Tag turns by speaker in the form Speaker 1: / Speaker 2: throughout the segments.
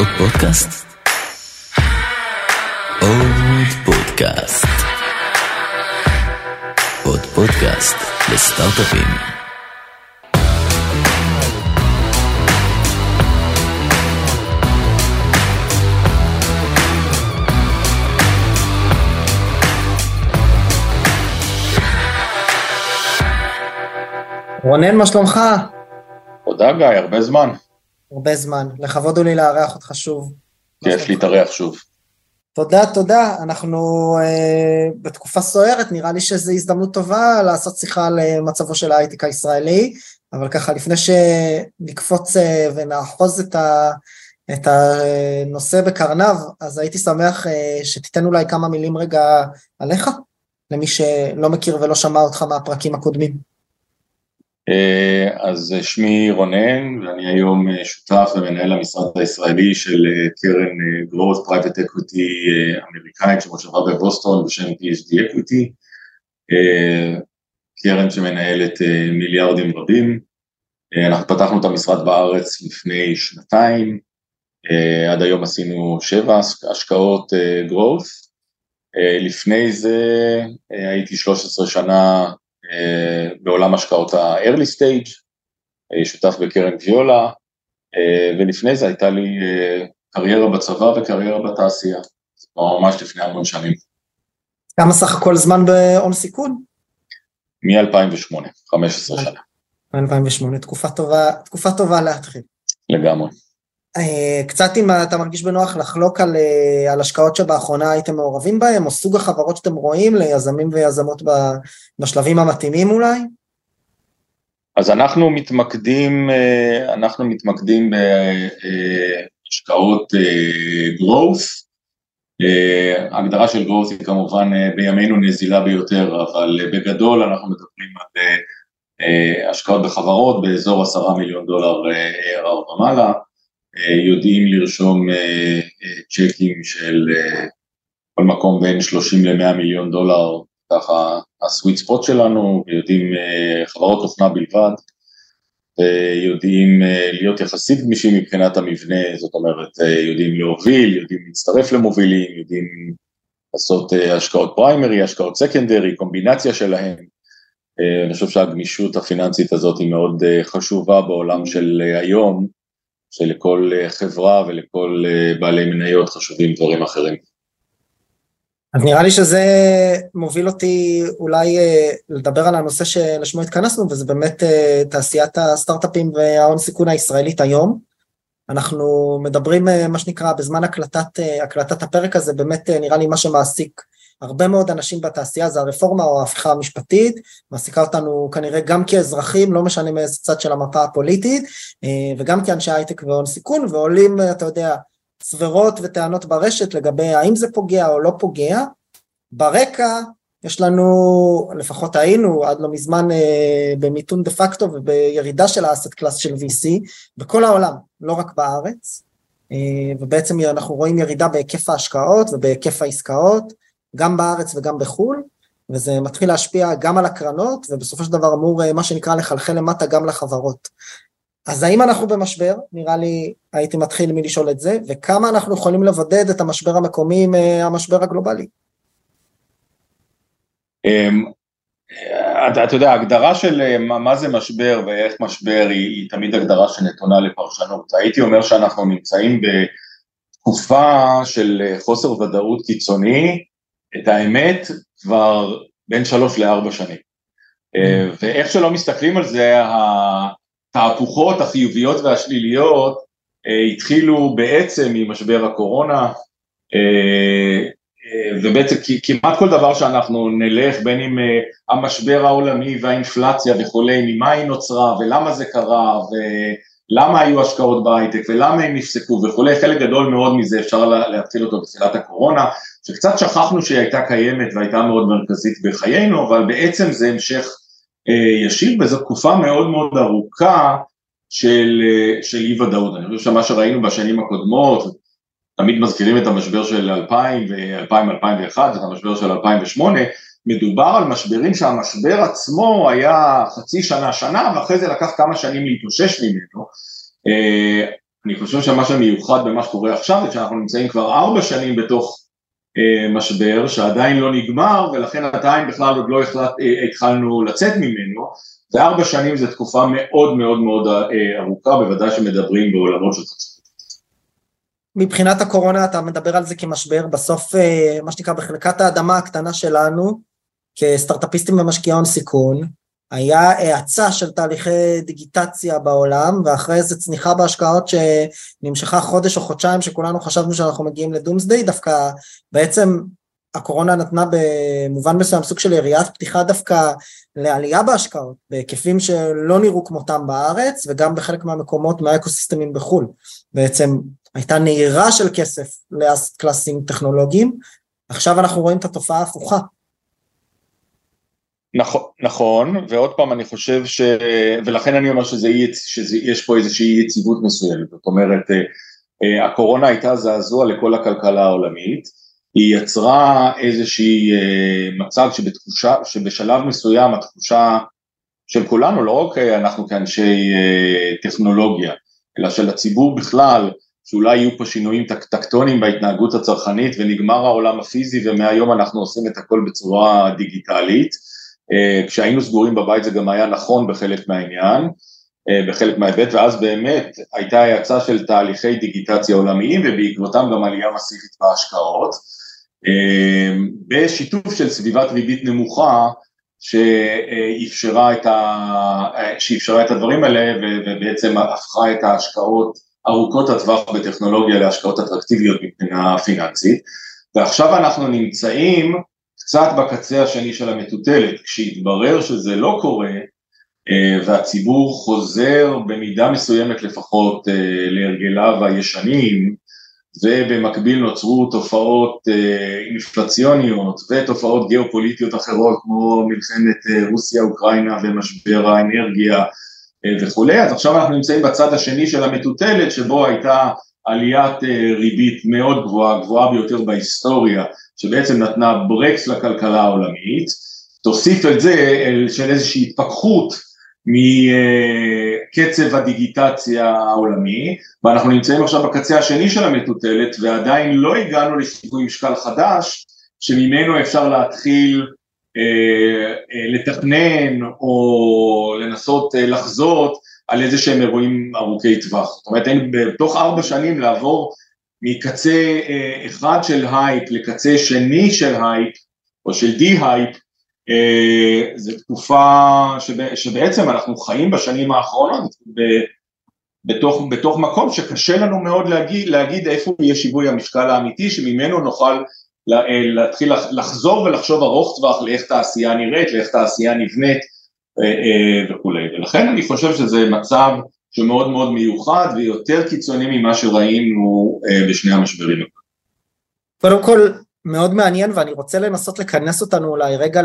Speaker 1: עוד פודקאסט? עוד פודקאסט. עוד פודקאסט לסטארט-אפים.
Speaker 2: רונן, מה שלומך?
Speaker 3: תודה גיא, הרבה זמן.
Speaker 2: הרבה זמן. לכבוד הוא לי לארח אותך שוב.
Speaker 3: כיף להתארח שוב.
Speaker 2: תודה, תודה. אנחנו אה, בתקופה סוערת, נראה לי שזו הזדמנות טובה לעשות שיחה על אה, מצבו של ההייטק הישראלי, אבל ככה, לפני שנקפוץ אה, ונאחוז את, ה, את הנושא בקרנב, אז הייתי שמח אה, שתיתן אולי כמה מילים רגע עליך, למי שלא מכיר ולא שמע אותך מהפרקים הקודמים.
Speaker 3: אה, אז שמי רונן, ואני היום אה, שותף ומנהל המשרד הישראלי של אה, קרן growth private equity אמריקאית שמושבה בבוסטון בשם PhD equity, קרן שמנהלת מיליארדים רבים. אנחנו פתחנו את המשרד בארץ לפני שנתיים, עד היום עשינו שבע השקעות growth. לפני זה הייתי 13 שנה אה, בעולם השקעות ה-early stage, אה, שותף בקרן ויולה, אה, ולפני זה הייתה לי קריירה בצבא וקריירה בתעשייה, ממש לפני המון שנים.
Speaker 2: כמה סך הכל זמן בהון סיכון?
Speaker 3: מ-2008, 15 שנה.
Speaker 2: 2008, תקופה טובה, תקופה טובה להתחיל.
Speaker 3: לגמרי.
Speaker 2: אה, קצת אם אתה מרגיש בנוח לחלוק על, אה, על השקעות שבאחרונה הייתם מעורבים בהן, או סוג החברות שאתם רואים ליזמים ויזמות בשלבים המתאימים אולי?
Speaker 3: אז אנחנו מתמקדים, אה, אנחנו מתמקדים בהשקעות growth, ההגדרה של growth היא כמובן בימינו נזילה ביותר, אבל בגדול אנחנו מדברים על השקעות בחברות באזור עשרה מיליון דולר ARR ומעלה, יודעים לרשום אה, אה, צ'קים של כל מקום בין 30 ל-100 מיליון דולר, ככה הסוויט ספוט שלנו, ויודעים חברות תוכנה בלבד, ויודעים להיות יחסית גמישים מבחינת המבנה, זאת אומרת יודעים להוביל, יודעים להצטרף למובילים, יודעים לעשות השקעות פריימרי, השקעות סקנדרי, קומבינציה שלהם. אני חושב שהגמישות הפיננסית הזאת היא מאוד חשובה בעולם של היום, שלכל אה, חברה ולכל אה, בעלי מניות חשובים דברים אחרים.
Speaker 2: אז נראה לי שזה מוביל אותי אולי אה, לדבר על הנושא שלשמו התכנסנו, וזה באמת תעשיית הסטארט-אפים וההון סיכון הישראלית היום. אנחנו מדברים, מה שנקרא, בזמן הקלטת, הקלטת הפרק הזה, באמת נראה לי מה שמעסיק הרבה מאוד אנשים בתעשייה זה הרפורמה או ההפיכה המשפטית, מעסיקה אותנו כנראה גם כאזרחים, לא משנה מאיזה צד של המפה הפוליטית, אה, וגם כאנשי הייטק והון סיכון, ועולים, אתה יודע, סברות וטענות ברשת לגבי האם זה פוגע או לא פוגע. ברקע יש לנו, לפחות היינו עד לא מזמן אה, במיתון דה פקטו ובירידה של האסט קלאס של VC בכל העולם, לא רק בארץ, אה, ובעצם אנחנו רואים ירידה בהיקף ההשקעות ובהיקף העסקאות, גם בארץ וגם בחו"ל, וזה מתחיל להשפיע גם על הקרנות, ובסופו של דבר אמור אה, מה שנקרא לחלחל למטה גם לחברות. אז האם אנחנו במשבר? נראה לי הייתי מתחיל מלשאול את זה, וכמה אנחנו יכולים לבודד את המשבר המקומי עם אה, המשבר הגלובלי?
Speaker 3: אמ, אתה, אתה יודע, ההגדרה של אה, מה, מה זה משבר ואיך משבר היא, היא תמיד הגדרה שנתונה לפרשנות. הייתי אומר שאנחנו נמצאים בתקופה של חוסר ודאות קיצוני, את האמת כבר בין שלוש לארבע שנים. אה, mm. ואיך שלא מסתכלים על זה, התהפוכות החיוביות והשליליות אה, התחילו בעצם ממשבר הקורונה, אה, ובעצם כמעט כל דבר שאנחנו נלך, בין אם המשבר העולמי והאינפלציה וכולי, ממה היא נוצרה ולמה זה קרה ולמה היו השקעות בהייטק ולמה הם נפסקו וכולי, חלק גדול מאוד מזה אפשר להתחיל אותו בתחילת הקורונה, שקצת שכחנו שהיא הייתה קיימת והייתה מאוד מרכזית בחיינו, אבל בעצם זה המשך אה, ישיר וזו תקופה מאוד מאוד ארוכה של, אה, של אי ודאות. אני חושב שמה שראינו בשנים הקודמות, תמיד מזכירים את המשבר של 2000 ו-2000-2001, את המשבר של 2008, מדובר על משברים שהמשבר עצמו היה חצי שנה, שנה, ואחרי זה לקח כמה שנים להתאושש ממנו. אה, אני חושב שמה שמיוחד במה שקורה עכשיו זה שאנחנו נמצאים כבר ארבע שנים בתוך משבר שעדיין לא נגמר ולכן עדיין בכלל עוד לא החלט, אה, התחלנו לצאת ממנו וארבע שנים זו תקופה מאוד מאוד מאוד אה, ארוכה, בוודאי שמדברים בעולמות של חצי.
Speaker 2: מבחינת הקורונה אתה מדבר על זה כמשבר, בסוף אה, מה שנקרא בחלקת האדמה הקטנה שלנו, כסטארטאפיסטים ומשקיעי הון סיכון, היה האצה של תהליכי דיגיטציה בעולם, ואחרי איזה צניחה בהשקעות שנמשכה חודש או חודשיים, שכולנו חשבנו שאנחנו מגיעים לדומסדיי, דווקא בעצם הקורונה נתנה במובן מסוים סוג של יריית פתיחה דווקא לעלייה בהשקעות, בהיקפים שלא נראו כמותם בארץ, וגם בחלק מהמקומות מהאקוסיסטמים בחו"ל. בעצם הייתה נהירה של כסף לאסט קלאסים טכנולוגיים, עכשיו אנחנו רואים את התופעה ההפוכה.
Speaker 3: נכון, נכון, ועוד פעם אני חושב ש... ולכן אני אומר שיש פה איזושהי יציבות מסוימת, זאת אומרת, אה, אה, הקורונה הייתה זעזוע לכל הכלכלה העולמית, היא יצרה איזושהי אה, מצג שבתחושה, שבשלב מסוים התחושה של כולנו, לא רק אנחנו כאנשי טכנולוגיה, אלא של הציבור בכלל, שאולי יהיו פה שינויים טקטוניים בהתנהגות הצרכנית ונגמר העולם הפיזי ומהיום אנחנו עושים את הכל בצורה דיגיטלית. אה, כשהיינו סגורים בבית זה גם היה נכון בחלק מהעניין, אה, בחלק מההיבט, ואז באמת הייתה האצה של תהליכי דיגיטציה עולמיים ובעקבותם גם עלייה מסיבית בהשקעות, אה, בשיתוף של סביבת ריבית נמוכה שאפשרה את, ה... שאפשרה את הדברים האלה ובעצם הפכה את ההשקעות ארוכות הטווח בטכנולוגיה להשקעות אטרקטיביות מבחינה פיננסית, ועכשיו אנחנו נמצאים קצת בקצה השני של המטוטלת, כשהתברר שזה לא קורה אה, והציבור חוזר במידה מסוימת לפחות אה, להרגליו הישנים ובמקביל נוצרו תופעות אה, אינפלציוניות ותופעות גיאופוליטיות אחרות כמו מלחמת רוסיה-אוקראינה ומשבר האנרגיה וכולי, אז עכשיו אנחנו נמצאים בצד השני של המטוטלת שבו הייתה עליית ריבית מאוד גבוהה, גבוהה ביותר בהיסטוריה, שבעצם נתנה ברקס לכלכלה העולמית, תוסיף את זה של איזושהי התפכחות מקצב הדיגיטציה העולמי, ואנחנו נמצאים עכשיו בקצה השני של המטוטלת ועדיין לא הגענו לשיווי משקל חדש, שממנו אפשר להתחיל אה, אה, לתכנן או לנסות אה, לחזות על איזה שהם אירועים ארוכי טווח. זאת אומרת, בתוך ארבע שנים לעבור מקצה אחד של הייפ לקצה שני של הייפ, או של de-hype, זו תקופה שבעצם אנחנו חיים בשנים האחרונות בתוך, בתוך מקום שקשה לנו מאוד להגיד, להגיד איפה יהיה שיווי המשקל האמיתי, שממנו נוכל אה, להתחיל לחזור ולחשוב ארוך טווח לאיך תעשייה נראית, לאיך תעשייה נבנית אה, אה, וכולי, ולכן אני חושב שזה מצב שמאוד מאוד מיוחד ויותר קיצוני ממה שראינו בשני המשברים.
Speaker 2: קודם כל מאוד מעניין ואני רוצה לנסות לכנס אותנו אולי רגע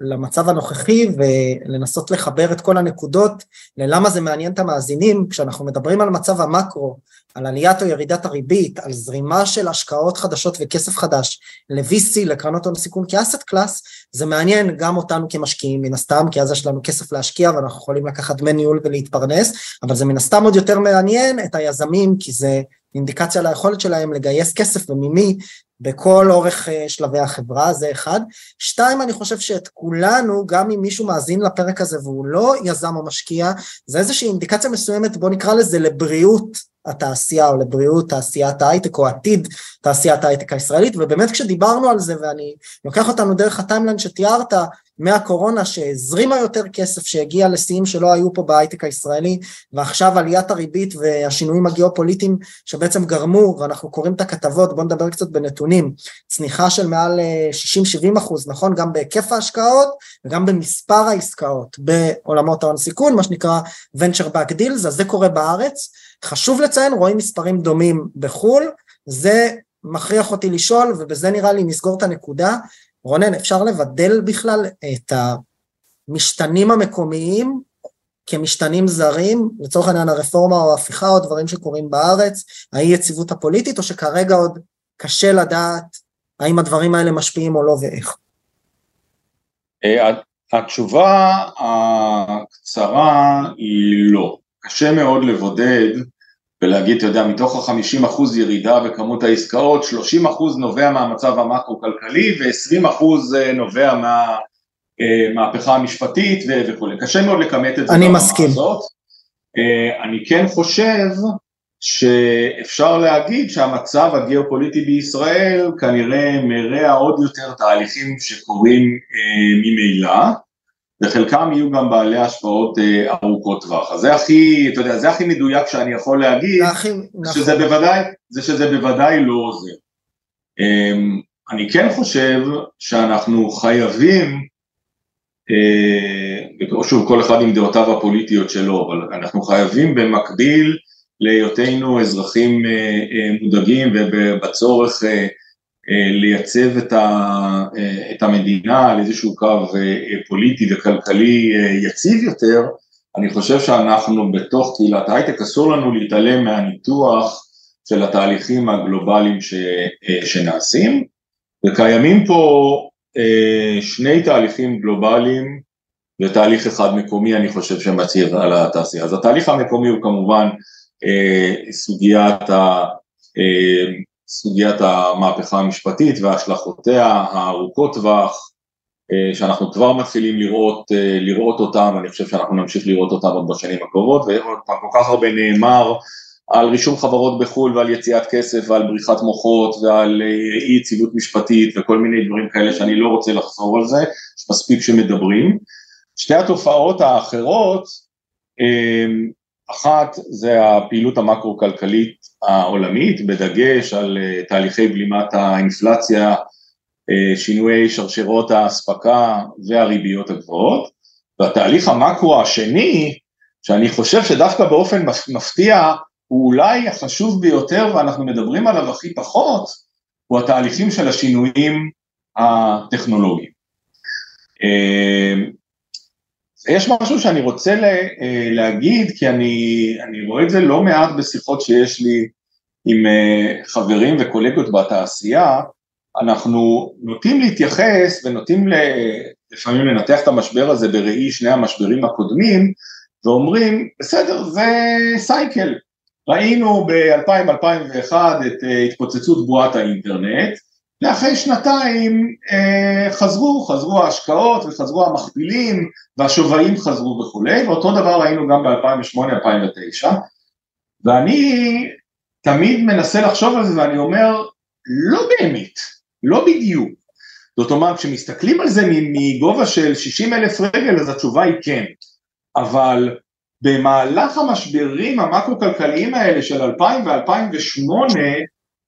Speaker 2: למצב הנוכחי ולנסות לחבר את כל הנקודות ללמה זה מעניין את המאזינים. כשאנחנו מדברים על מצב המקרו, על עליית או ירידת הריבית, על זרימה של השקעות חדשות וכסף חדש ל-VC, לקרנות הון סיכון כאסט קלאס, זה מעניין גם אותנו כמשקיעים מן הסתם, כי אז יש לנו כסף להשקיע ואנחנו יכולים לקחת דמי ניהול ולהתפרנס, אבל זה מן הסתם עוד יותר מעניין את היזמים כי זה אינדיקציה ליכולת שלהם לגייס כסף וממי בכל אורך אה, שלבי החברה, זה אחד. שתיים, אני חושב שאת כולנו, גם אם מישהו מאזין לפרק הזה והוא לא יזם או משקיע, זה איזושהי אינדיקציה מסוימת, בוא נקרא לזה לבריאות התעשייה או לבריאות תעשיית ההייטק או עתיד תעשיית ההייטק הישראלית, ובאמת כשדיברנו על זה ואני לוקח אותנו דרך הטיימליין שתיארת, מהקורונה שהזרימה יותר כסף שהגיע לשיאים שלא היו פה בהייטק הישראלי ועכשיו עליית הריבית והשינויים הגיאופוליטיים שבעצם גרמו ואנחנו קוראים את הכתבות בואו נדבר קצת בנתונים צניחה של מעל 60-70 אה, אחוז נכון? גם בהיקף ההשקעות וגם במספר העסקאות בעולמות ההון סיכון מה שנקרא venture back deals אז זה קורה בארץ. חשוב לציין רואים מספרים דומים בחו"ל זה מכריח אותי לשאול ובזה נראה לי נסגור את הנקודה רונן, אפשר לבדל בכלל את המשתנים המקומיים כמשתנים זרים, לצורך העניין הרפורמה או ההפיכה או דברים שקורים בארץ, האי יציבות הפוליטית, או שכרגע עוד קשה לדעת האם הדברים האלה משפיעים או לא ואיך?
Speaker 3: אה, התשובה הקצרה היא לא. קשה מאוד לבודד ולהגיד, אתה יודע, מתוך ה-50% ירידה בכמות העסקאות, 30% נובע מהמצב המקרו-כלכלי ו-20% נובע מהמהפכה המשפטית וכולי. קשה מאוד לכמת את זה.
Speaker 2: אני מסכים.
Speaker 3: הזאת. אני כן חושב שאפשר להגיד שהמצב הגיאופוליטי בישראל כנראה מרע עוד יותר תהליכים שקורים ממילא. וחלקם יהיו גם בעלי השפעות אה, ארוכות טווח. אז זה הכי, אתה יודע, זה הכי מדויק שאני יכול להגיד, הכי, שזה, נכון. בוודאי, זה שזה בוודאי לא עוזר. אמ, אני כן חושב שאנחנו חייבים, אה, שוב כל אחד עם דעותיו הפוליטיות שלו, אבל אנחנו חייבים במקביל להיותנו אזרחים אה, מודאגים ובצורך לייצב את, ה, אה, את המדינה על איזשהו קו אה, פוליטי וכלכלי יציב יותר, אני חושב שאנחנו בתוך קהילת ההייטק, אסור לנו להתעלם מהניתוח של התהליכים הגלובליים ש, שנעשים, וקיימים פה שני תהליכים גלובליים ותהליך אחד מקומי אני חושב שמצהיר על התעשייה. אז התהליך המקומי הוא כמובן סוגיית ה... סוגיית המהפכה המשפטית והשלכותיה הארוכות טווח אה, שאנחנו כבר מתחילים לראות, אה, לראות אותם, אני חושב שאנחנו נמשיך לראות אותם עוד בשנים הקרובות, ועוד פעם כל כך הרבה נאמר על רישום חברות בחו"ל ועל יציאת כסף ועל בריחת מוחות ועל אה, אי יציבות משפטית וכל מיני דברים כאלה שאני לא רוצה לחזור על זה, מספיק שמדברים. שתי התופעות האחרות, אחת זה הפעילות המקרו-כלכלית העולמית, בדגש על אה, תהליכי בלימת האינפלציה, אה, שינויי שרשרות האספקה והריביות הגבוהות, והתהליך המקרו השני, שאני חושב שדווקא באופן מפתיע הוא אולי החשוב ביותר ואנחנו מדברים עליו הכי פחות, הוא התהליכים של השינויים הטכנולוגיים. יש משהו שאני רוצה אה, להגיד, כי אני, אני רואה את זה לא מעט בשיחות שיש לי עם אה, חברים וקולגות בתעשייה, אנחנו נוטים להתייחס ונוטים לפעמים לנתח את המשבר הזה בראי שני המשברים הקודמים, ואומרים, בסדר, זה סייקל. ראינו ב-2000-2001 את אה, התפוצצות בועת האינטרנט, ואחרי שנתיים אה, חזרו, חזרו ההשקעות וחזרו המכפילים והשווים חזרו וכולי, ואותו דבר ראינו גם ב-2008-2009, ואני תמיד מנסה לחשוב על זה ואני אומר, לא באמת, לא בדיוק. זאת אומרת, כשמסתכלים על זה מגובה של 60 אלף רגל, אז התשובה היא כן, אבל במהלך המשברים המקרו-כלכליים האלה של 2000 ו-2008,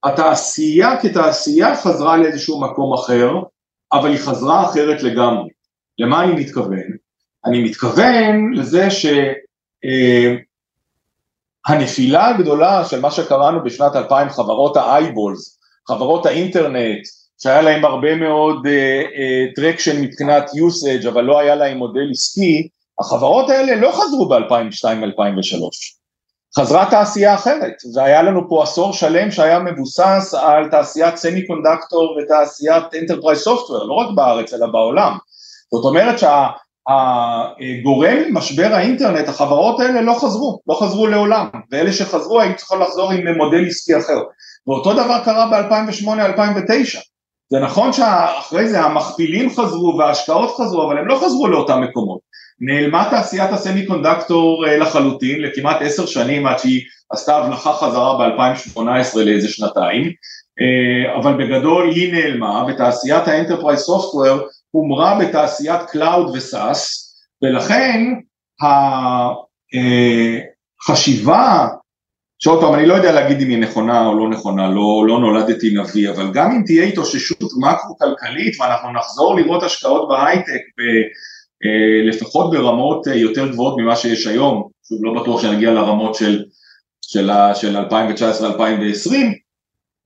Speaker 3: התעשייה כתעשייה חזרה לאיזשהו מקום אחר, אבל היא חזרה אחרת לגמרי. למה אני מתכוון? אני מתכוון לזה שהנפילה אה, הגדולה של מה שקראנו בשנת 2000, חברות ה eyeballs, חברות האינטרנט, שהיה להם הרבה מאוד traction uh, uh, מבחינת usage, אבל לא היה להם מודל עסקי, החברות האלה לא חזרו ב-2002-2003. חזרה תעשייה אחרת, והיה לנו פה עשור שלם שהיה מבוסס על תעשיית semiconductor ותעשיית enterprise software, לא רק בארץ אלא בעולם. זאת אומרת שהגורם משבר האינטרנט, החברות האלה לא חזרו, לא חזרו לעולם, ואלה שחזרו היו צריכות לחזור עם מודל עסקי אחר. ואותו דבר קרה ב-2008-2009. זה נכון שאחרי זה המכפילים חזרו וההשקעות חזרו, אבל הם לא חזרו לאותם מקומות. נעלמה תעשיית ה semiconductor אה, לחלוטין לכמעט עשר שנים עד שהיא עשתה הבלחה חזרה ב-2018 לאיזה שנתיים, אה, אבל בגדול היא נעלמה ותעשיית ה enterprise software הומרה בתעשיית cloud ו SaaS ולכן החשיבה, אה, שעוד פעם אני לא יודע להגיד אם היא נכונה או לא נכונה, לא, לא נולדתי נביא, אבל גם אם תהיה התאוששות מקרו-כלכלית ואנחנו נחזור לראות השקעות בהייטק אה, לפחות ברמות אה, יותר גבוהות ממה שיש היום, שוב לא בטוח שנגיע לרמות של, של, של 2019-2020,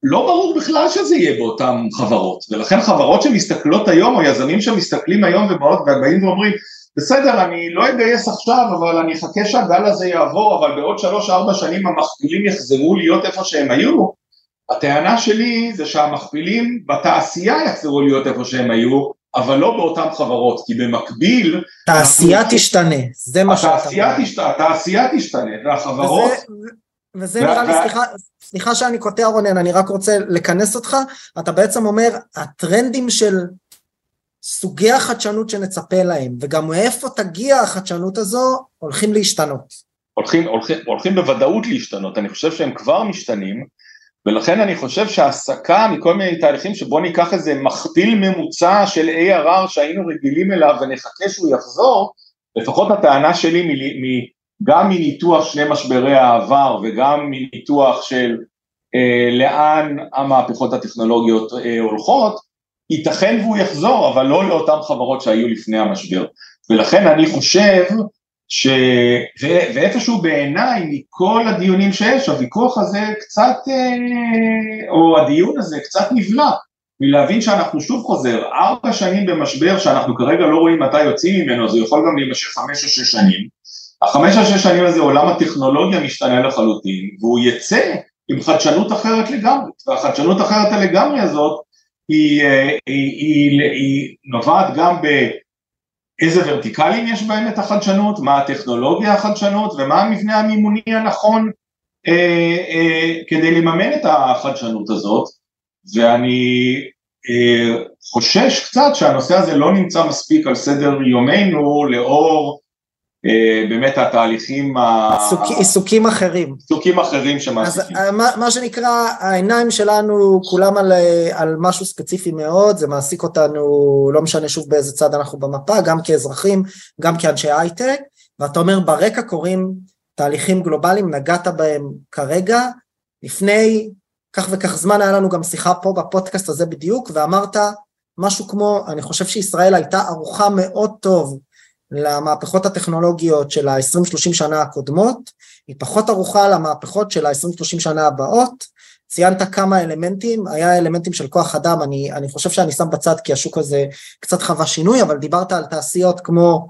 Speaker 3: לא ברור בכלל שזה יהיה באותן חברות, ולכן חברות שמסתכלות היום, או יזמים שמסתכלים היום ובאות ובאים ואומרים, בסדר, אני לא אגייס עכשיו, אבל אני אחכה שהגל הזה יעבור, אבל בעוד 3-4 שנים המכפילים יחזרו להיות איפה שהם היו, הטענה שלי זה שהמכפילים בתעשייה יחזרו להיות איפה שהם היו, אבל לא באותן חברות, כי במקביל...
Speaker 2: תעשייה אנחנו... תשתנה, זה מה שאתה
Speaker 3: אומר. התעשייה תשתנה, והחברות... וזה,
Speaker 2: וזה נראה לי, סליחה, סליחה שאני קוטע רונן, אני רק רוצה לכנס אותך, אתה בעצם אומר, הטרנדים של סוגי החדשנות שנצפה להם, וגם מאיפה תגיע החדשנות הזו, הולכים להשתנות.
Speaker 3: הולכים, הולכים, הולכים בוודאות להשתנות, אני חושב שהם כבר משתנים, ולכן אני חושב שהעסקה מכל מיני תהליכים שבוא ניקח איזה מכפיל ממוצע של ARR שהיינו רגילים אליו ונחכה שהוא יחזור, לפחות הטענה שלי מ, מ, גם מניתוח שני משברי העבר וגם מניתוח של אה, לאן המהפכות הטכנולוגיות אה, הולכות, ייתכן והוא יחזור, אבל לא לאותן חברות שהיו לפני המשבר. ולכן אני חושב ש... ו... ואיפשהו בעיניי, מכל הדיונים שיש, הוויכוח הזה קצת, אה, או הדיון הזה קצת נבלע, מלהבין שאנחנו שוב חוזר, ארבע שנים במשבר שאנחנו כרגע לא רואים מתי יוצאים ממנו, זה יכול גם להימשך חמש או שש שנים, החמש או שש שנים הזה עולם הטכנולוגיה משתנה לחלוטין, והוא יצא עם חדשנות אחרת לגמרי, והחדשנות אחרת הלגמרי הזאת היא, אה, היא, היא, היא נובעת גם באיזה ורטיקלים יש בהם את החדשנות, מה הטכנולוגיה החדשנות ומה המבנה המימוני הנכון אה, אה, כדי לממן את החדשנות הזאת, ואני אה, חושש קצת שהנושא הזה לא נמצא מספיק על סדר יומנו לאור באמת התהליכים,
Speaker 2: עיסוקים אחרים,
Speaker 3: עיסוקים אחרים שמעסיקים.
Speaker 2: אז אה, מה, מה שנקרא העיניים שלנו כולם על, אה, על משהו ספציפי מאוד, זה מעסיק אותנו לא משנה שוב באיזה צד אנחנו במפה, גם כאזרחים, גם כאנשי הייטק, ואתה אומר ברקע קורים תהליכים גלובליים, נגעת בהם כרגע, לפני כך וכך זמן היה לנו גם שיחה פה בפודקאסט הזה בדיוק, ואמרת משהו כמו, אני חושב שישראל הייתה ערוכה מאוד טוב למהפכות הטכנולוגיות של ה-20-30 שנה הקודמות, היא פחות ערוכה למהפכות של ה-20-30 שנה הבאות. ציינת כמה אלמנטים, היה אלמנטים של כוח אדם, אני, אני חושב שאני שם בצד כי השוק הזה קצת חווה שינוי, אבל דיברת על תעשיות כמו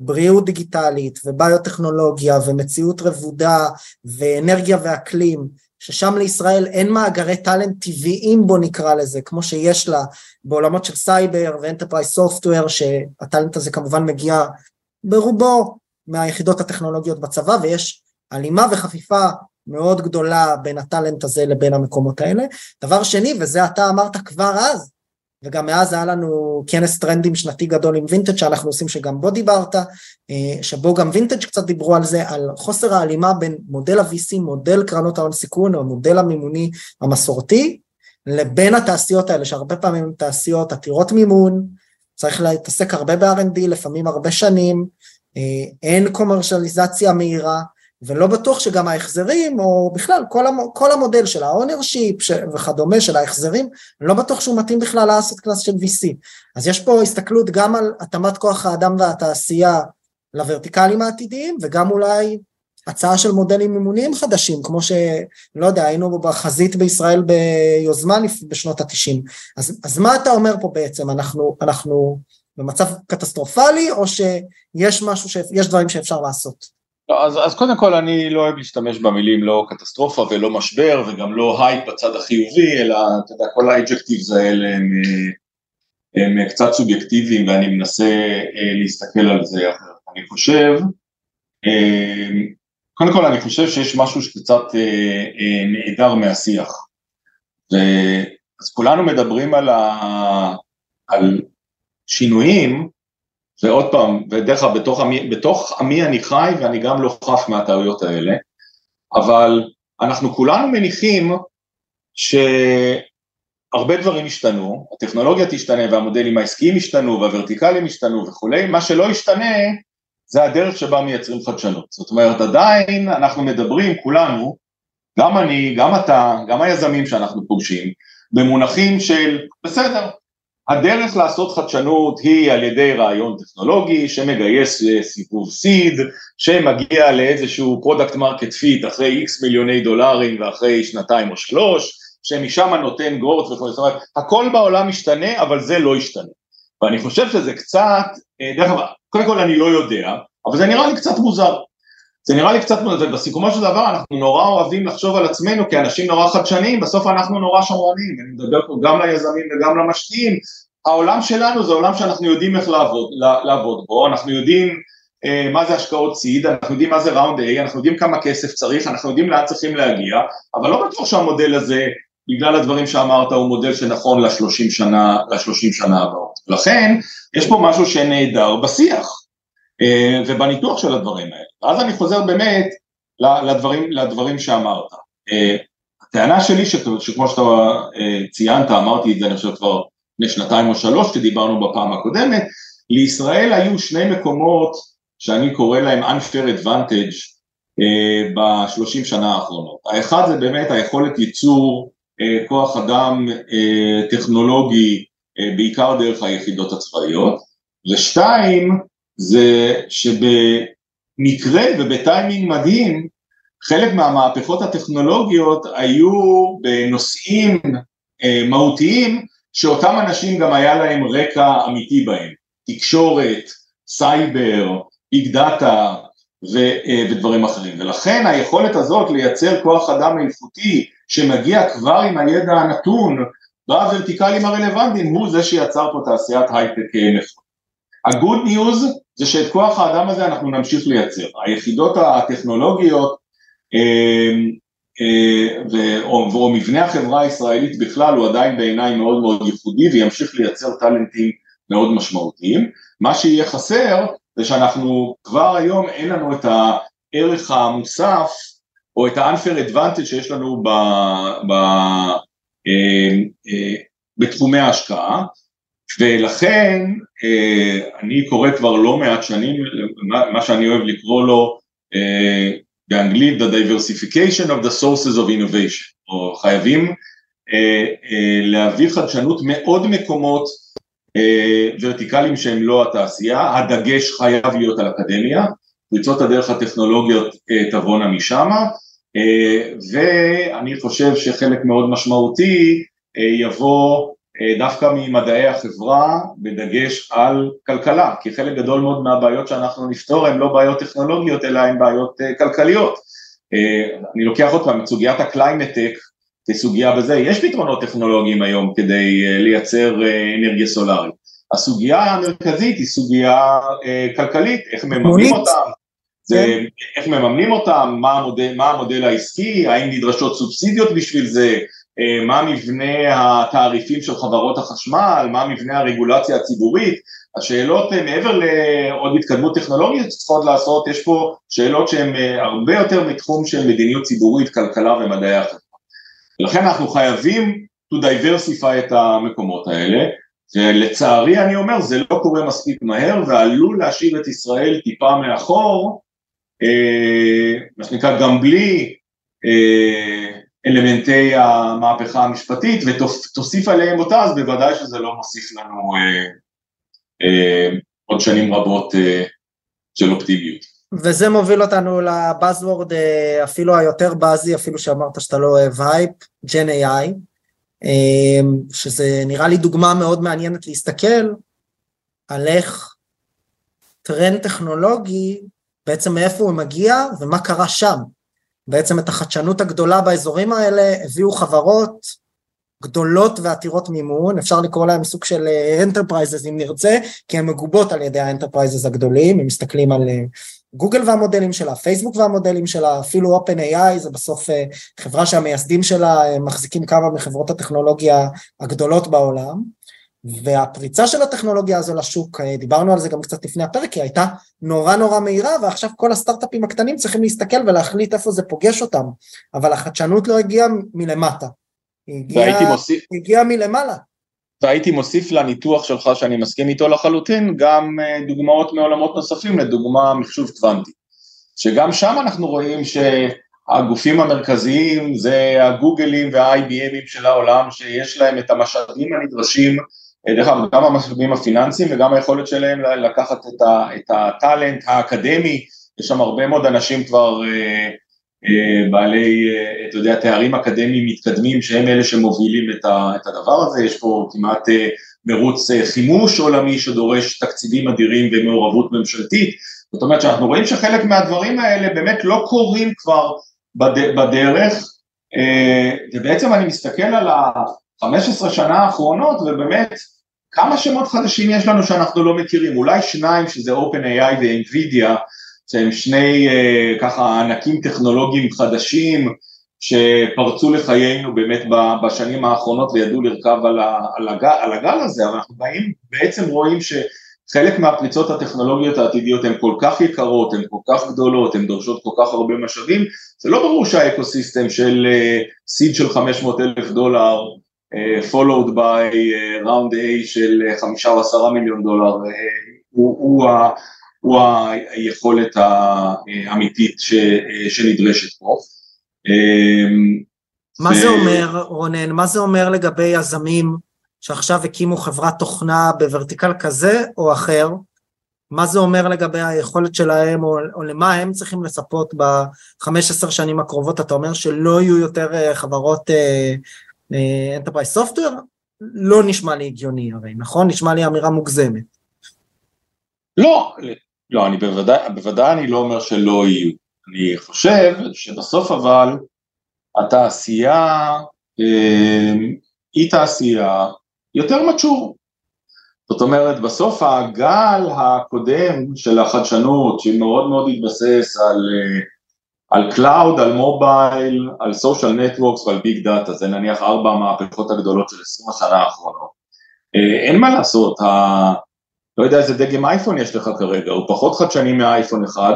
Speaker 2: בריאות דיגיטלית וביוטכנולוגיה ומציאות רבודה ואנרגיה ואקלים, ששם לישראל אין מאגרי טאלנט טבעיים בוא נקרא לזה, כמו שיש לה בעולמות של סייבר ו enterprise software, שה talent הזה כמובן מגיע ברובו מהיחידות הטכנולוגיות בצבא, ויש הלימה וחפיפה מאוד גדולה בין ה talent הזה לבין המקומות האלה. דבר שני, וזה אתה אמרת כבר אז, וגם מאז היה לנו כנס טרנדים שנתי גדול עם וינטג' שאנחנו עושים שגם בו דיברת, אה, שבו גם וינטג' קצת דיברו על זה, על חוסר ההלימה בין מודל ה-VC, מודל קרנות ההון סיכון או המודל המימוני המסורתי, לבין התעשיות האלה שהרבה פעמים הן תעשיות עתירות מימון, צריך להתעסק הרבה ב-R&D, לפעמים הרבה שנים, אה, אין קומרשליזציה מהירה, ולא בטוח שגם ההחזרים, או בכלל כל, המ, כל המודל של ה-ownership וכדומה של ההחזרים, לא בטוח שהוא מתאים בכלל לאסט קלאס של VC. אז יש פה הסתכלות גם על התאמת כוח האדם והתעשייה לוורטיקלים העתידיים, וגם אולי הצעה של מודלים מימוניים חדשים, כמו שלא יודע, היינו בחזית בישראל ביוזמה בשנות התשעים. אז, אז מה אתה אומר פה בעצם? אנחנו, אנחנו במצב קטסטרופלי, או שיש משהו, שיש דברים שאפשר לעשות?
Speaker 3: לא, אז, אז קודם כל אני לא אוהב להשתמש במילים לא קטסטרופה ולא משבר וגם לא הייפ בצד החיובי, אלא אתה יודע, כל ה adjectives האלה הם, הם קצת סובייקטיביים ואני מנסה אה, להסתכל על זה אחרת. אני חושב, אה, קודם כל אני חושב שיש משהו שקצת אה, נעדר מהשיח. ו, אז כולנו מדברים על, ה, על שינויים, ועוד פעם, ודרך אגב, בתוך, בתוך עמי אני חי ואני גם לא חף מהטעויות האלה, אבל אנחנו כולנו מניחים שהרבה דברים השתנו, הטכנולוגיה תשתנה והמודלים העסקיים השתנו והוורטיקלים השתנו וכולי, מה שלא ישתנה זה הדרך שבה מייצרים חדשנות. זאת אומרת, עדיין אנחנו מדברים, כולנו, גם אני, גם אתה, גם היזמים שאנחנו פוגשים, במונחים של בסדר, הדרך לעשות חדשנות היא על ידי רעיון טכנולוגי שמגייס אה, סיבוב seed, שמגיע לאיזשהו product market fit אחרי איקס מיליוני דולרים ואחרי שנתיים או שלוש, שמשם נותן growth וכו', זאת אומרת, הכל בעולם משתנה, אבל זה לא ישתנה. ואני חושב שזה קצת, אה, דרך אגב, קודם כל אני לא יודע, אבל זה נראה לי קצת מוזר. זה נראה לי קצת, ובסיכומו של דבר אנחנו נורא אוהבים לחשוב על עצמנו כאנשים נורא חדשניים, בסוף אנחנו נורא שמרנים, אני מדבר פה גם ליזמים וגם למשקיעים, העולם שלנו זה עולם שאנחנו יודעים איך לעבוד, לעבוד בו, אנחנו יודעים אה, מה זה השקעות סיד, אנחנו יודעים מה זה ראונד A, אנחנו יודעים כמה כסף צריך, אנחנו יודעים לאן צריכים להגיע, אבל לא בטוח שהמודל הזה, בגלל הדברים שאמרת, הוא מודל שנכון לשלושים שנה, לשלושים שנה הבאות. לכן, יש פה משהו שנהדר בשיח אה, ובניתוח של הדברים האלה. ואז אני חוזר באמת לדברים, לדברים שאמרת. אה, הטענה שלי, שכמו שאתה ציינת, אמרתי את זה אני חושב כבר לפני שנתיים או שלוש, כשדיברנו בפעם הקודמת, לישראל היו שני מקומות שאני קורא להם unfair advantage uh, בשלושים שנה האחרונות. האחד זה באמת היכולת ייצור כוח אדם טכנולוגי בעיקר דרך היחידות הצבאיות, ושתיים זה שבמקרה ובטיימינג מדהים חלק מהמהפכות הטכנולוגיות היו בנושאים uh, מהותיים שאותם אנשים גם היה להם רקע אמיתי בהם, תקשורת, סייבר, big data אה, ודברים אחרים, ולכן היכולת הזאת לייצר כוח אדם איכותי שמגיע כבר עם הידע הנתון בוורטיקלים הרלוונטיים הוא זה שיצר פה תעשיית הייטק נכונה. ה good news זה שאת כוח האדם הזה אנחנו נמשיך לייצר, היחידות הטכנולוגיות אה, אה, ו, או, או מבנה החברה הישראלית בכלל הוא עדיין בעיניי מאוד מאוד ייחודי וימשיך לייצר טאלנטים מאוד משמעותיים, מה שיהיה חסר זה שאנחנו כבר היום אין לנו את הערך המוסף או את ה-unfair advantage שיש לנו ב, ב, אה, אה, בתחומי ההשקעה ולכן אה, אני קורא כבר לא מעט שנים מה, שאני אוהב לקרוא לו אה, באנגלית the diversification of the sources of innovation. או חייבים אה, להביא חדשנות מעוד מקומות ורטיקלים שהם לא התעשייה, הדגש חייב להיות על אקדמיה, פריצות הדרך הטכנולוגיות תבואנה משם, אה, ואני חושב שחלק מאוד משמעותי יבוא דווקא ממדעי החברה בדגש על כלכלה, כי חלק גדול מאוד מהבעיות שאנחנו נפתור הן לא בעיות טכנולוגיות אלא הן בעיות כלכליות. אני לוקח עוד פעם את סוגיית ה climate tech כסוגיה בזה, יש פתרונות טכנולוגיים היום כדי אה, לייצר אה, אנרגיה סולארית. הסוגיה המרכזית היא סוגיה אה, כלכלית, איך מממנים אותם, זה, כן. איך מממנים אותם, מה המודל, מה המודל העסקי, האם נדרשות סובסידיות בשביל זה, מה מבנה התעריפים של חברות החשמל, מה מבנה הרגולציה הציבורית, השאלות מעבר לעוד התקדמות טכנולוגית שצריכות לעשות, יש פה שאלות שהן הרבה יותר מתחום של מדיניות ציבורית, כלכלה ומדעי החברה. ולכן אנחנו חייבים to diversify את המקומות האלה, ולצערי אני אומר זה לא קורה מספיק מהר ועלול להשאיר את ישראל טיפה מאחור, אה, מה שנקרא גם בלי אה, אלמנטי המהפכה המשפטית ותוסיף עליהם אותה אז בוודאי שזה לא מוסיף לנו אה, אה, עוד שנים רבות אה, של אופטימיות.
Speaker 2: וזה מוביל אותנו ל buzzword אה, אפילו היותר buzzy, אפילו שאמרת שאתה לא אוהב הייפ, Gen AI, אה, שזה נראה לי דוגמה מאוד מעניינת להסתכל על איך טרנד טכנולוגי, בעצם מאיפה הוא מגיע ומה קרה שם. בעצם את החדשנות הגדולה באזורים האלה הביאו חברות גדולות ועתירות מימון, אפשר לקרוא להם סוג של enterprises אה, אם נרצה, כי הן מגובות על ידי ה enterprises הגדולים, אם מסתכלים על גוגל והמודלים שלה, פייסבוק והמודלים שלה, אפילו OpenAI זה בסוף אה, חברה שהמייסדים שלה אה, מחזיקים כמה מחברות הטכנולוגיה הגדולות בעולם והפריצה של הטכנולוגיה הזו לשוק, אה, דיברנו על זה גם קצת לפני הפרק, היא הייתה נורא נורא מהירה ועכשיו כל הסטארט-אפים הקטנים צריכים להסתכל ולהחליט איפה זה פוגש אותם, אבל החדשנות לא הגיעה מלמטה, היא הגיעה, מוסיף... הגיעה מלמעלה.
Speaker 3: והייתי מוסיף לניתוח שלך שאני מסכים איתו לחלוטין גם אה, דוגמאות מעולמות נוספים לדוגמה מחשוב קוונטי. שגם שם אנחנו רואים שהגופים המרכזיים זה הגוגלים וה-IBMים של העולם שיש להם את המשאבים הנדרשים דרך אגב גם המשאבים הפיננסיים וגם היכולת שלהם לקחת את הטאלנט האקדמי. יש שם הרבה מאוד אנשים כבר אה, אה, בעלי, אה, אתה יודע, תארים אקדמיים מתקדמים שהם אלה שמובילים את הדבר הזה, יש פה כמעט אה, מרוץ חימוש עולמי שדורש תקציבים אדירים ומעורבות ממשלתית, זאת אומרת שאנחנו רואים שחלק מהדברים האלה באמת לא קורים כבר בדרך, ובעצם אני מסתכל על ה-15 שנה האחרונות ובאמת כמה שמות חדשים יש לנו שאנחנו לא מכירים, אולי שניים שזה OpenAI ו-NVIDIA, שהם שני uh, ככה ענקים טכנולוגיים חדשים שפרצו לחיינו באמת בשנים האחרונות וידעו לרכב על, על, הגל, על הגל הזה, אבל אנחנו באים, בעצם רואים שחלק מהפריצות הטכנולוגיות העתידיות הן כל כך יקרות, הן כל כך גדולות, הן דורשות כל כך הרבה משאבים, זה לא ברור שהאקוסיסטם של סיד uh, של 500 אלף דולר followed by uh, round A של חמישה או עשרה מיליון דולר, הוא, הוא, הוא, הוא היכולת האמיתית ש, שנדרשת פה.
Speaker 2: מה ו... זה אומר, רונן, מה זה אומר לגבי יזמים שעכשיו הקימו חברת תוכנה בוורטיקל כזה או אחר? מה זה אומר לגבי היכולת שלהם, או, או למה הם צריכים לצפות ב-15 שנים הקרובות? אתה אומר שלא יהיו יותר אה, חברות uh, סופטוור? לא נשמע לי הגיוני הרי, נכון? נשמע לי אמירה מוגזמת.
Speaker 3: לא, לא, אני בוודאי, בוודאי אני לא אומר שלא יהיו. אני חושב שבסוף אבל התעשייה אה, היא תעשייה יותר mature. זאת אומרת, בסוף הגל הקודם של החדשנות, שמאוד מאוד התבסס על, אה, על cloud, על mobile, על social networks ועל big data, זה נניח ארבע המהפכות הגדולות של עשרים השנה האחרונות. אה, אין מה לעשות, לא יודע איזה דגם אייפון יש לך כרגע, הוא פחות חדשני מהאייפון אחד,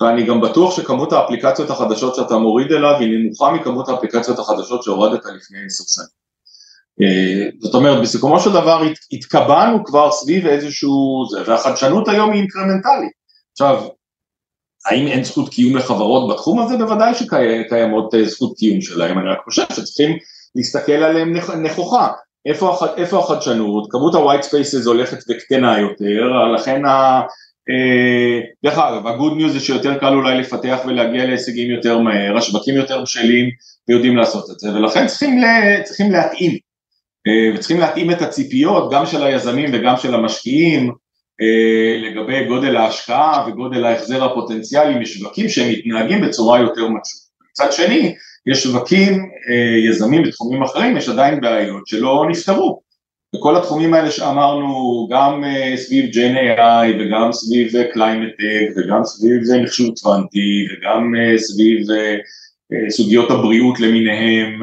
Speaker 3: ואני גם בטוח שכמות האפליקציות החדשות שאתה מוריד אליו היא נמוכה מכמות האפליקציות החדשות שהורדת לפני עשר שנים. אה, זאת אומרת, בסיכומו של דבר התקבענו כבר סביב איזשהו זה, והחדשנות היום היא אינקרמנטלית. עכשיו, האם אין זכות קיום לחברות בתחום הזה? בוודאי שקיימות אה, זכות קיום שלהם, אני רק חושב שצריכים להסתכל עליהם נכוחה. איפה, איפה החדשנות, כמות ה-white spaces הולכת וקטנה יותר, לכן ה... אה, דרך אגב, ה-good news זה שיותר קל אולי לפתח ולהגיע להישגים יותר מהר, השווקים יותר בשלים ויודעים לעשות את זה, ולכן צריכים, לה, צריכים להתאים, אה, וצריכים להתאים את הציפיות גם של היזמים וגם של המשקיעים לגבי גודל ההשקעה וגודל ההחזר הפוטנציאלי משווקים שהם מתנהגים בצורה יותר מצויה. מצד שני, יש שווקים, אה, יזמים בתחומים אחרים, יש עדיין בעיות שלא נפתרו. בכל התחומים האלה שאמרנו, גם אה, סביב AI וגם סביב climate וגם סביב מחשוב קוונטי וגם סביב סוגיות הבריאות למיניהם,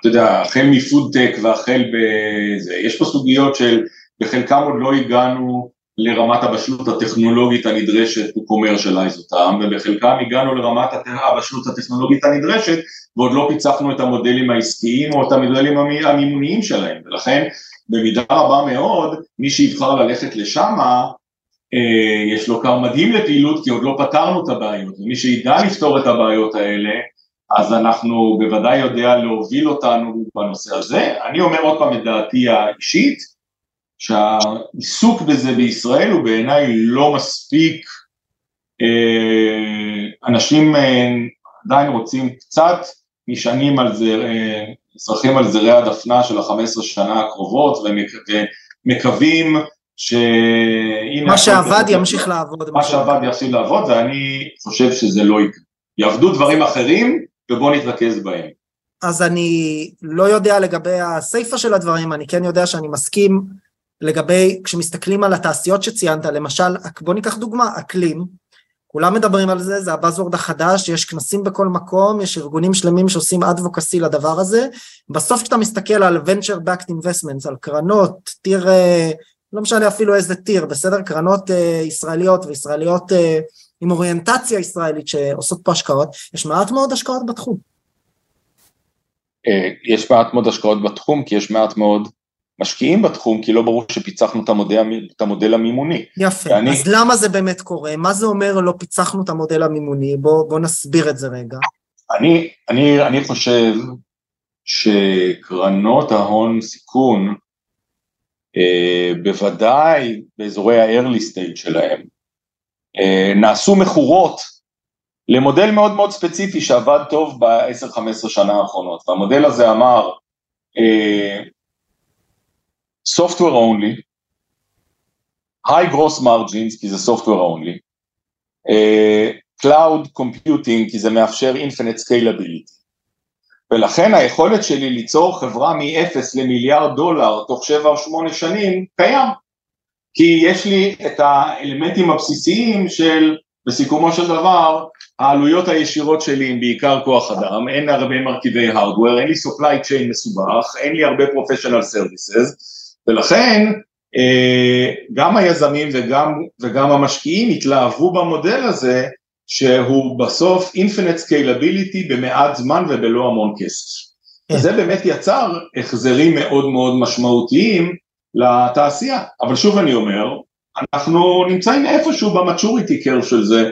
Speaker 3: אתה יודע, החל מפודטק והחל בזה, יש פה סוגיות של בחלקם עוד לא הגענו לרמת הבשלות הטכנולוגית הנדרשת to commercialize אותם, ובחלקם הגענו לרמת הבשלות הטכנולוגית הנדרשת ועוד לא פיצחנו את המודלים העסקיים או את המודלים המימוניים שלהם, ולכן במידה רבה מאוד מי שיבחר ללכת לשם אה, יש לו כר מדהים לפעילות כי עוד לא פתרנו את הבעיות, ומי שידע לפתור את הבעיות האלה אז אנחנו בוודאי יודע להוביל אותנו בנושא הזה. אני אומר עוד פעם את דעתי האישית, שהעיסוק בזה בישראל הוא בעיניי לא מספיק, אה, אנשים אה, עדיין רוצים קצת, נשענים על זה, צרכים על זרי הדפנה של ה-15 שנה הקרובות ומקווים שהנה...
Speaker 2: מה שעבד ימשיך לעבוד.
Speaker 3: מה שעבד ימשיך לעבוד ואני חושב שזה לא יקרה. יעבדו דברים אחרים ובואו נתרכז בהם.
Speaker 2: אז אני לא יודע לגבי הסיפה של הדברים, אני כן יודע שאני מסכים לגבי, כשמסתכלים על התעשיות שציינת, למשל, בוא ניקח דוגמה, אקלים, כולם מדברים על זה, זה הבאזוורד החדש, יש כנסים בכל מקום, יש ארגונים שלמים שעושים אדבוקסי לדבר הזה, בסוף כשאתה מסתכל על venture backed investments, על קרנות, טיר, אה, לא משנה אפילו איזה טיר, בסדר? קרנות אה, ישראליות וישראליות אה, עם אוריינטציה ישראלית שעושות פה השקעות, יש מעט מאוד השקעות בתחום.
Speaker 3: יש מעט מאוד השקעות בתחום, כי יש מעט מאוד משקיעים בתחום, כי לא ברור שפיצחנו את המודל, את המודל המימוני.
Speaker 2: יפה, ואני... אז למה זה באמת קורה? מה זה אומר לא פיצחנו את המודל המימוני? בוא, בוא נסביר את זה רגע.
Speaker 3: אני, אני, אני חושב שקרנות ההון סיכון, אה, בוודאי באזורי ה-early stage שלהם, אה, נעשו מכורות למודל מאוד מאוד ספציפי שעבד טוב ב-10-15 שנה האחרונות, והמודל הזה אמר, אה, software only, high gross margins כי זה software only, uh, cloud computing כי זה מאפשר infinite scalability, ולכן היכולת שלי ליצור חברה מ-0 למיליארד דולר תוך 7 או 8 שנים קיים. כי יש לי את האלמנטים הבסיסיים של, בסיכומו של דבר, העלויות הישירות שלי הם בעיקר כוח אדם, אין הרבה מרכיבי הארדוור, אין לי supply chain מסובך, אין לי הרבה professional services, ולכן אה, גם היזמים וגם, וגם המשקיעים התלהבו במודל הזה, שהוא בסוף infinite scalability במעט זמן ובלא המון כסף. כן. וזה באמת יצר החזרים מאוד מאוד משמעותיים לתעשייה. אבל שוב אני אומר, אנחנו נמצאים איפשהו במצ'וריטי קר של זה,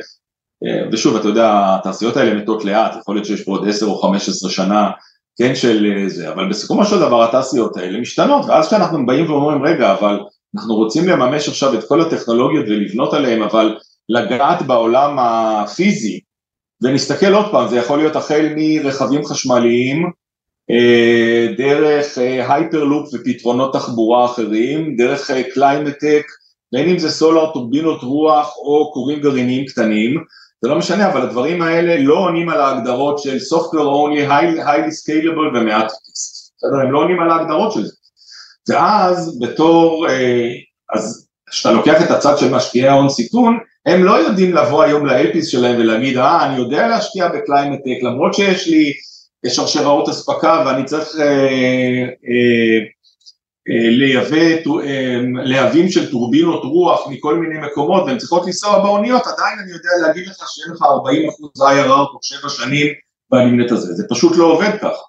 Speaker 3: אה, ושוב, אתה יודע, התעשיות האלה מתות לאט, יכול להיות שיש פה עוד 10 או 15 שנה, כן, של אה, זה, אבל בסיכומו של דבר התעשיות האלה משתנות, ואז כשאנחנו באים ואומרים, רגע, אבל אנחנו רוצים לממש עכשיו את כל הטכנולוגיות ולבנות עליהן, אבל לגעת בעולם הפיזי, ונסתכל עוד פעם, זה יכול להיות החל מרכבים חשמליים, אה, דרך hyperloop ופתרונות תחבורה אחרים, דרך climate tech, בין אם זה solar, טורבינות רוח או כורים גרעיניים קטנים, זה לא משנה, אבל הדברים האלה לא עונים על ההגדרות של Software only, highly, scalable ומעט כסף, בסדר? הם לא עונים על ההגדרות של זה. ואז בתור, אה, אז כשאתה לוקח את הצד של משקיעי ההון סיכון, הם לא יודעים לבוא היום ל LPs שלהם ולהגיד, אה, אני יודע להשקיע ב climate tech, למרות שיש לי שרשראות אספקה ואני צריך אה, אה, לייבא אה, להבים של טורבינות רוח מכל מיני מקומות והן צריכות לנסוע באוניות, עדיין אני יודע להגיד לך שאין לך 40 אחוז IRR תוך שבע שנים ב environment הזה, זה פשוט לא עובד ככה.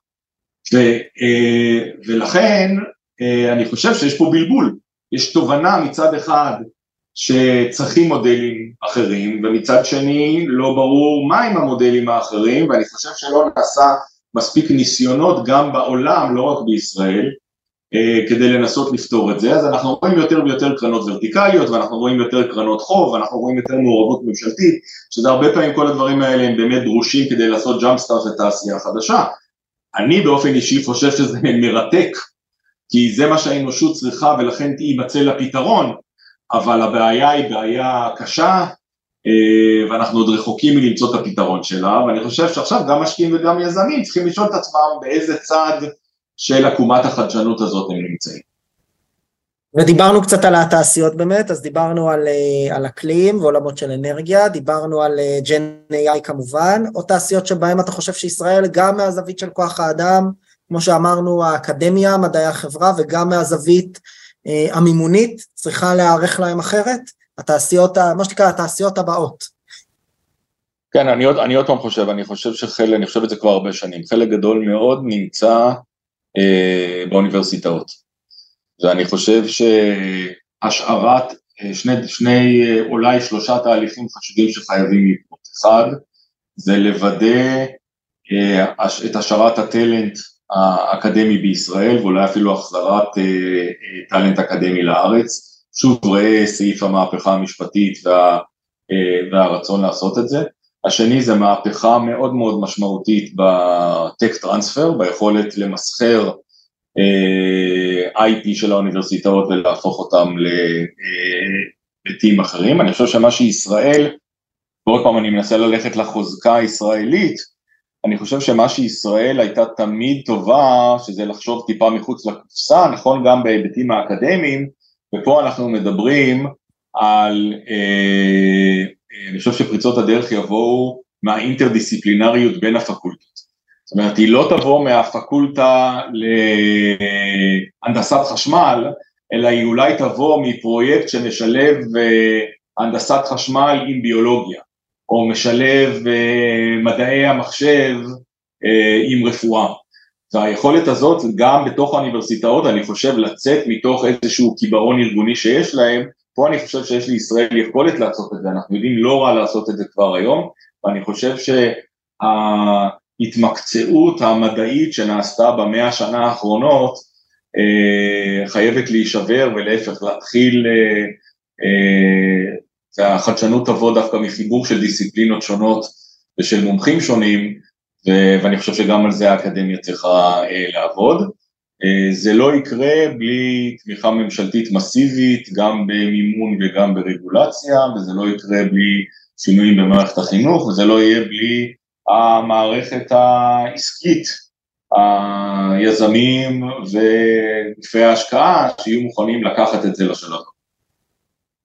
Speaker 3: ו, אה, ולכן אני חושב שיש פה בלבול, יש תובנה מצד אחד שצריכים מודלים אחרים ומצד שני לא ברור מהם המודלים האחרים ואני חושב שלא נעשה מספיק ניסיונות גם בעולם, לא רק בישראל, אה, כדי לנסות לפתור את זה, אז אנחנו רואים יותר ויותר קרנות ורטיקליות ואנחנו רואים יותר קרנות חוב ואנחנו רואים יותר מעורבות ממשלתית, שזה הרבה פעמים כל הדברים האלה הם באמת דרושים כדי לעשות ג'אמפ סטארט לתעשייה חדשה. אני באופן אישי חושב שזה מרתק, כי זה מה שהאנושות צריכה ולכן יימצא לה פתרון, אבל הבעיה היא בעיה קשה אה, ואנחנו עוד רחוקים מלמצוא את הפתרון שלה, ואני חושב שעכשיו גם משקיעים וגם יזמים צריכים לשאול את עצמם באיזה צד של עקומת החדשנות הזאת הם נמצאים.
Speaker 2: ודיברנו קצת על התעשיות באמת, אז דיברנו על, אה, על אקלים ועולמות של אנרגיה, דיברנו על ג'ן אה, AI כמובן, או תעשיות שבהן אתה חושב שישראל גם מהזווית של כוח האדם, כמו שאמרנו האקדמיה, מדעי החברה, וגם מהזווית אה, המימונית, צריכה להיערך להם אחרת? התעשיות, מה שנקרא התעשיות הבאות.
Speaker 3: כן, אני עוד, אני עוד פעם חושב, אני חושב שחלק, אני חושב את זה כבר הרבה שנים, חלק גדול מאוד נמצא באוניברסיטאות. ואני חושב שהשארת אה, שני, שני, אה, אולי שלושה תהליכים חשובים שחייבים לקרות. אחד, זה לוודא את השארת הטלנט האקדמי בישראל, ואולי אפילו החזרת טאלנט אקדמי לארץ. שוב ראה סעיף המהפכה המשפטית וה, והרצון לעשות את זה. השני זה מהפכה מאוד מאוד משמעותית בטק טרנספר, ביכולת למסחר אה, IP של האוניברסיטאות ולהפוך אותם להיבטים אחרים. אני חושב שמה שישראל, ועוד פעם אני מנסה ללכת לחוזקה הישראלית, אני חושב שמה שישראל הייתה תמיד טובה, שזה לחשוב טיפה מחוץ לקופסה, נכון גם בהיבטים האקדמיים, ופה אנחנו מדברים על אה, אני חושב שפריצות הדרך יבואו מהאינטרדיסציפלינריות בין הפקולטות. זאת אומרת, היא לא תבוא מהפקולטה להנדסת חשמל, אלא היא אולי תבוא מפרויקט שמשלב אה, הנדסת חשמל עם ביולוגיה, או משלב אה, מדעי המחשב אה, עם רפואה. והיכולת הזאת גם בתוך האוניברסיטאות, אני חושב, לצאת מתוך איזשהו קיבעון ארגוני שיש להם, פה אני חושב שיש לישראל יכולת לעשות את זה, אנחנו יודעים לא רע לעשות את זה כבר היום, ואני חושב שההתמקצעות המדעית שנעשתה במאה השנה האחרונות אה, חייבת להישבר ולהפך להתחיל, אה, אה, והחדשנות תבוא דווקא מחיבור של דיסציפלינות שונות ושל מומחים שונים, ואני חושב שגם על זה האקדמיה צריכה לעבוד. אה, זה לא יקרה בלי תמיכה ממשלתית מסיבית, גם במימון וגם ברגולציה, וזה לא יקרה בלי שינויים במערכת החינוך, וזה לא יהיה בלי המערכת העסקית היזמים וגופי ההשקעה שיהיו מוכנים לקחת את זה לשלב.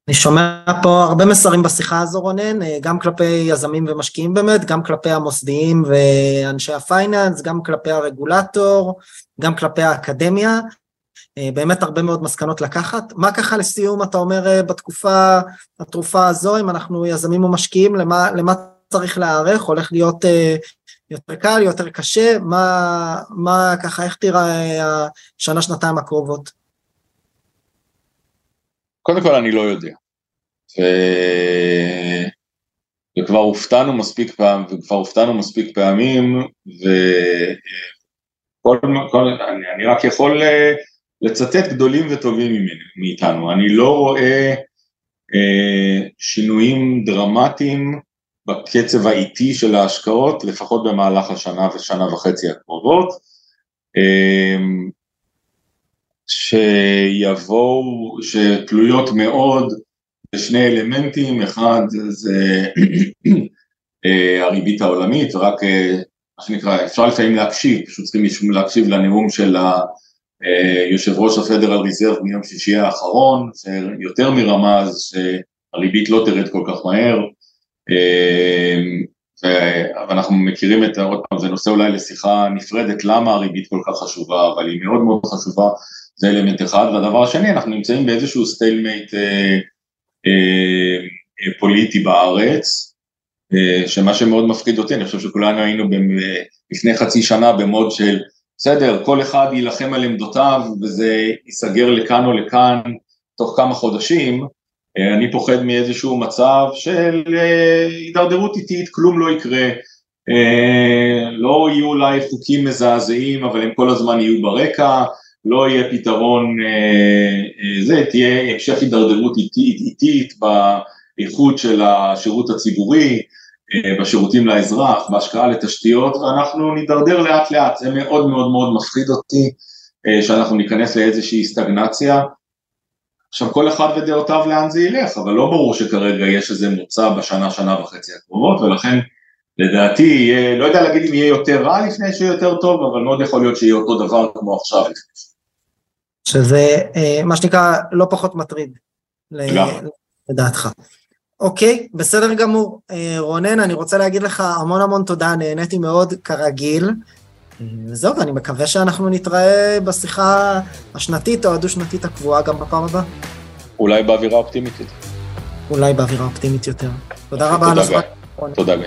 Speaker 2: אני שומע פה הרבה מסרים בשיחה הזו רונן, גם כלפי יזמים ומשקיעים באמת, גם כלפי המוסדיים ואנשי הפייננס, גם כלפי הרגולטור, גם כלפי האקדמיה, באמת הרבה מאוד מסקנות לקחת. מה ככה לסיום אתה אומר בתקופה התרופה הזו, אם אנחנו יזמים ומשקיעים, למה, למה צריך להיערך, הולך להיות יותר קל, יותר קשה, מה, מה ככה, איך תראה השנה, שנתיים הקרובות?
Speaker 3: קודם כל אני לא יודע. ו... וכבר הופתענו מספיק פעם, וכבר הופתענו מספיק פעמים, וכל, כל, אני, אני רק יכול אה, לצטט גדולים וטובים מאיתנו. אני לא רואה אה, שינויים דרמטיים בקצב האיטי של ההשקעות, לפחות במהלך השנה ושנה וחצי הקרובות, אמ, שיבואו, שתלויות מאוד בשני אלמנטים, אחד זה אה, הריבית העולמית, ורק אה, מה שנקרא, אפשר לפעמים להקשיב, פשוט צריכים להקשיב לנאום של אה, יושב ראש הפדרל ריזרב מיום שישי האחרון, שיותר מרמז שהריבית לא תרד כל כך מהר, ואנחנו מכירים את, עוד פעם, זה נושא אולי לשיחה נפרדת, למה הריבית כל כך חשובה, אבל היא מאוד מאוד חשובה, זה אלמנט אחד, והדבר השני, אנחנו נמצאים באיזשהו stalemate אה, אה, פוליטי בארץ, אה, שמה שמאוד מפחיד אותי, אני חושב שכולנו היינו לפני חצי שנה במוד של, בסדר, כל אחד יילחם על עמדותיו וזה ייסגר לכאן או לכאן תוך כמה חודשים, אה, אני פוחד מאיזשהו מצב של אה, הידרדרות איטית, כלום לא יקרה, אה, לא יהיו אולי חוקים מזעזעים, אבל הם כל הזמן יהיו ברקע, לא יהיה פתרון, זה, תהיה המשך הידרדרות איטית, באיכות של השירות הציבורי, בשירותים לאזרח, בהשקעה לתשתיות, ואנחנו נידרדר לאט לאט, זה מאוד מאוד מאוד מפחיד אותי, שאנחנו ניכנס לאיזושהי סטגנציה, עכשיו כל אחד ודעותיו לאן זה ילך, אבל לא ברור שכרגע יש איזה מוצא בשנה, שנה וחצי הקרובות, ולכן לדעתי לא יודע להגיד אם יהיה יותר רע לפני שיהיה יותר טוב, אבל מאוד יכול להיות שיהיה אותו דבר כמו עכשיו.
Speaker 2: שזה אה, מה שנקרא לא פחות מטריד, לדעתך. אוקיי, בסדר גמור. אה, רונן, אני רוצה להגיד לך המון המון תודה, נהניתי מאוד כרגיל. וזהו, ואני מקווה שאנחנו נתראה בשיחה השנתית או הדו-שנתית הקבועה גם בפעם הבאה.
Speaker 3: אולי באווירה אופטימית יותר.
Speaker 2: אולי באווירה אופטימית יותר. תודה רבה על הזמן.
Speaker 3: תודה גיא.